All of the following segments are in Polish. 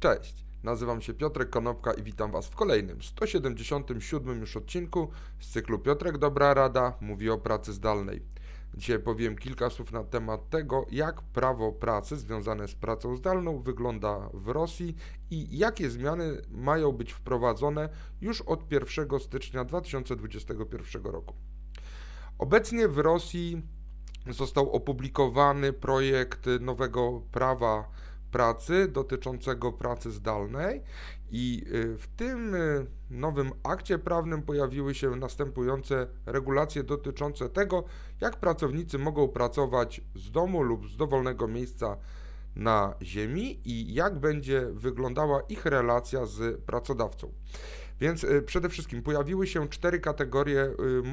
Cześć, nazywam się Piotrek Konopka i witam Was w kolejnym 177 już odcinku z cyklu Piotrek Dobra Rada mówi o pracy zdalnej. Dzisiaj powiem kilka słów na temat tego, jak prawo pracy związane z pracą zdalną wygląda w Rosji i jakie zmiany mają być wprowadzone już od 1 stycznia 2021 roku. Obecnie w Rosji został opublikowany projekt nowego prawa pracy dotyczącego pracy zdalnej i y, w tym y, nowym akcie prawnym pojawiły się następujące regulacje dotyczące tego, jak pracownicy mogą pracować z domu lub z dowolnego miejsca na ziemi i jak będzie wyglądała ich relacja z pracodawcą. Więc y, przede wszystkim pojawiły się cztery kategorie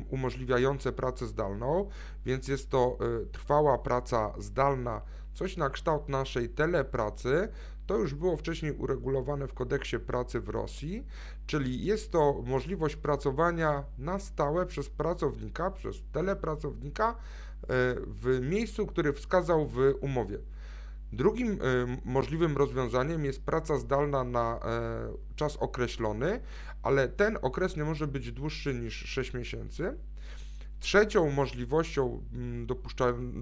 umożliwiające pracę zdalną, więc jest to trwała praca zdalna coś na kształt naszej telepracy, to już było wcześniej uregulowane w kodeksie pracy w Rosji, czyli jest to możliwość pracowania na stałe przez pracownika, przez telepracownika e, w miejscu, który wskazał w umowie. Drugim e, możliwym rozwiązaniem jest praca zdalna na e, czas określony, ale ten okres nie może być dłuższy niż 6 miesięcy. Trzecią możliwością mm,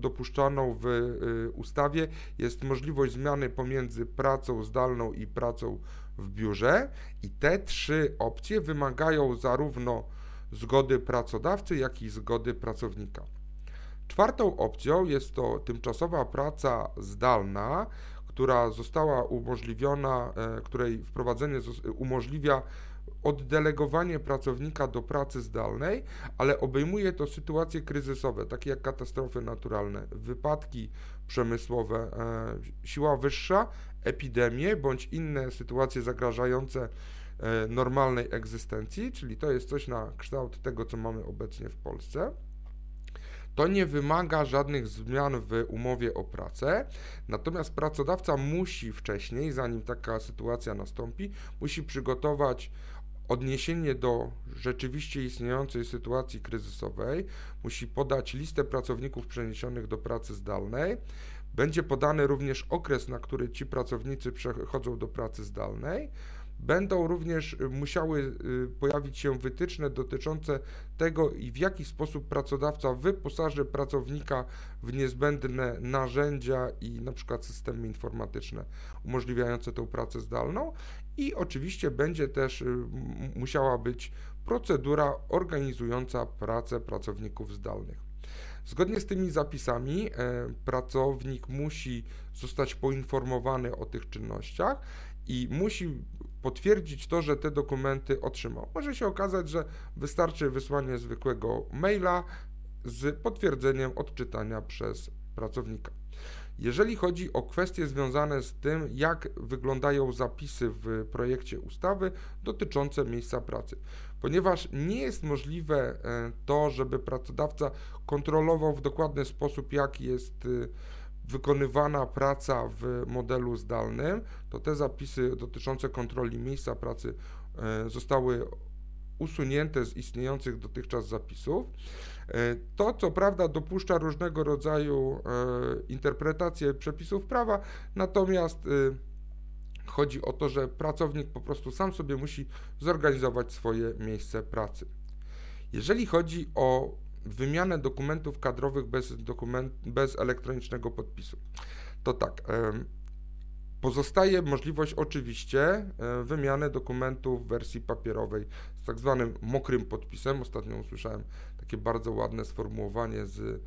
dopuszczaną w y, ustawie jest możliwość zmiany pomiędzy pracą zdalną i pracą w biurze i te trzy opcje wymagają zarówno zgody pracodawcy, jak i zgody pracownika. Czwartą opcją jest to tymczasowa praca zdalna, która została umożliwiona, e, której wprowadzenie umożliwia oddelegowanie pracownika do pracy zdalnej, ale obejmuje to sytuacje kryzysowe, takie jak katastrofy naturalne, wypadki przemysłowe, e, siła wyższa, epidemie bądź inne sytuacje zagrażające e, normalnej egzystencji, czyli to jest coś na kształt tego, co mamy obecnie w Polsce. To nie wymaga żadnych zmian w umowie o pracę, natomiast pracodawca musi wcześniej, zanim taka sytuacja nastąpi, musi przygotować odniesienie do rzeczywiście istniejącej sytuacji kryzysowej, musi podać listę pracowników przeniesionych do pracy zdalnej. Będzie podany również okres, na który ci pracownicy przechodzą do pracy zdalnej. Będą również y, musiały y, pojawić się wytyczne dotyczące tego w jaki sposób pracodawca wyposaży pracownika w niezbędne narzędzia i na przykład systemy informatyczne umożliwiające tę pracę zdalną i oczywiście będzie też y, musiała być procedura organizująca pracę pracowników zdalnych. Zgodnie z tymi zapisami e, pracownik musi zostać poinformowany o tych czynnościach i musi potwierdzić to, że te dokumenty otrzymał. Może się okazać, że wystarczy wysłanie zwykłego maila z potwierdzeniem odczytania przez pracownika. Jeżeli chodzi o kwestie związane z tym, jak wyglądają zapisy w projekcie ustawy dotyczące miejsca pracy, ponieważ nie jest możliwe e, to, żeby pracodawca kontrolował w dokładny sposób, jak jest e, wykonywana praca w modelu zdalnym, to te zapisy dotyczące kontroli miejsca pracy e, zostały usunięte z istniejących dotychczas zapisów. E, to, co prawda, dopuszcza różnego rodzaju e, interpretacje przepisów prawa, natomiast chodzi o to, że pracownik po prostu sam sobie musi zorganizować swoje miejsce pracy. Jeżeli chodzi o wymianę dokumentów kadrowych bez, dokument, bez elektronicznego podpisu. To tak. Pozostaje możliwość oczywiście e, wymiany dokumentów w wersji papierowej z tak zwanym mokrym podpisem. Ostatnio usłyszałem takie bardzo ładne sformułowanie z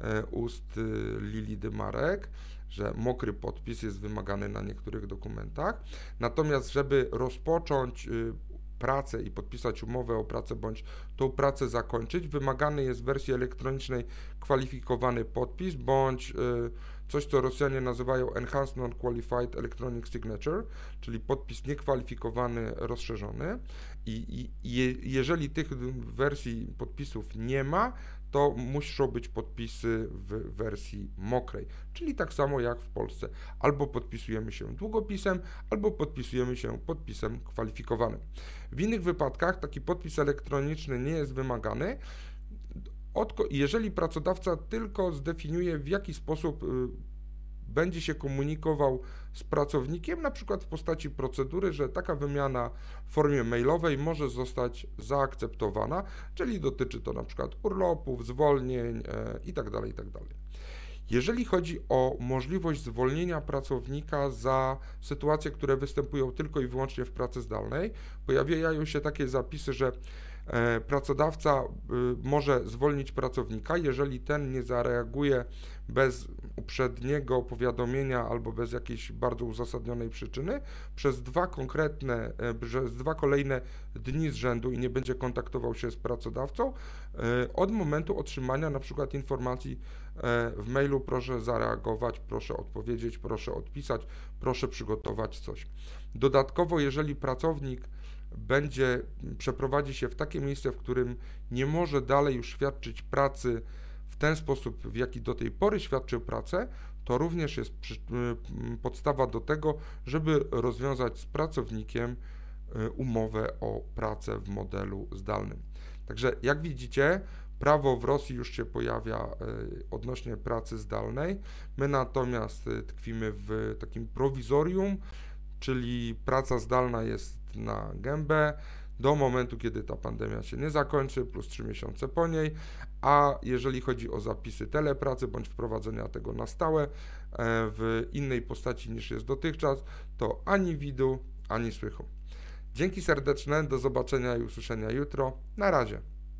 e, ust e, Lili Dymarek, że mokry podpis jest wymagany na niektórych dokumentach. Natomiast, żeby rozpocząć pracę i podpisać umowę o pracę bądź tą pracę zakończyć, wymagany jest w wersji elektronicznej kwalifikowany podpis bądź y, coś, co Rosjanie nazywają Enhanced Non-Qualified Electronic Signature, czyli podpis niekwalifikowany, rozszerzony. I, i je, jeżeli tych wersji podpisów nie ma, to muszą być podpisy w wersji mokrej, czyli tak samo jak w Polsce. Albo podpisujemy się długopisem, albo podpisujemy się podpisem kwalifikowanym. W innych wypadkach taki podpis elektroniczny nie jest wymagany, jeżeli pracodawca tylko zdefiniuje, w jaki sposób y, będzie się komunikował z pracownikiem, na przykład w postaci procedury, że taka wymiana w formie mailowej może zostać zaakceptowana, czyli dotyczy to na przykład urlopów, zwolnień itd. E, itd. Tak jeżeli chodzi o możliwość zwolnienia pracownika za sytuacje, które występują tylko i wyłącznie w pracy zdalnej, pojawiają się takie zapisy, że pracodawca y, może zwolnić pracownika, jeżeli ten nie zareaguje bez uprzedniego powiadomienia albo bez jakiejś bardzo uzasadnionej przyczyny przez dwa konkretne, e, przez dwa kolejne dni z rzędu i nie będzie kontaktował się z pracodawcą e, od momentu otrzymania na przykład informacji e, w mailu proszę zareagować, proszę odpowiedzieć, proszę odpisać, proszę przygotować coś. Dodatkowo, jeżeli pracownik będzie przeprowadzi się w takie miejsce, w którym nie może dalej już świadczyć pracy ten sposób, w jaki do tej pory świadczył pracę, to również jest y, podstawa do tego, żeby rozwiązać z pracownikiem y, umowę o pracę w modelu zdalnym. Także jak widzicie, prawo w Rosji już się pojawia y, odnośnie pracy zdalnej. My natomiast tkwimy w takim prowizorium, czyli praca zdalna jest na gębę do momentu, kiedy ta pandemia się nie zakończy, plus 3 miesiące po niej, a jeżeli chodzi o zapisy telepracy bądź wprowadzenia tego na stałe e, w innej postaci niż jest dotychczas, to ani widu, ani słychu. Dzięki serdeczne, do zobaczenia i usłyszenia jutro. Na razie.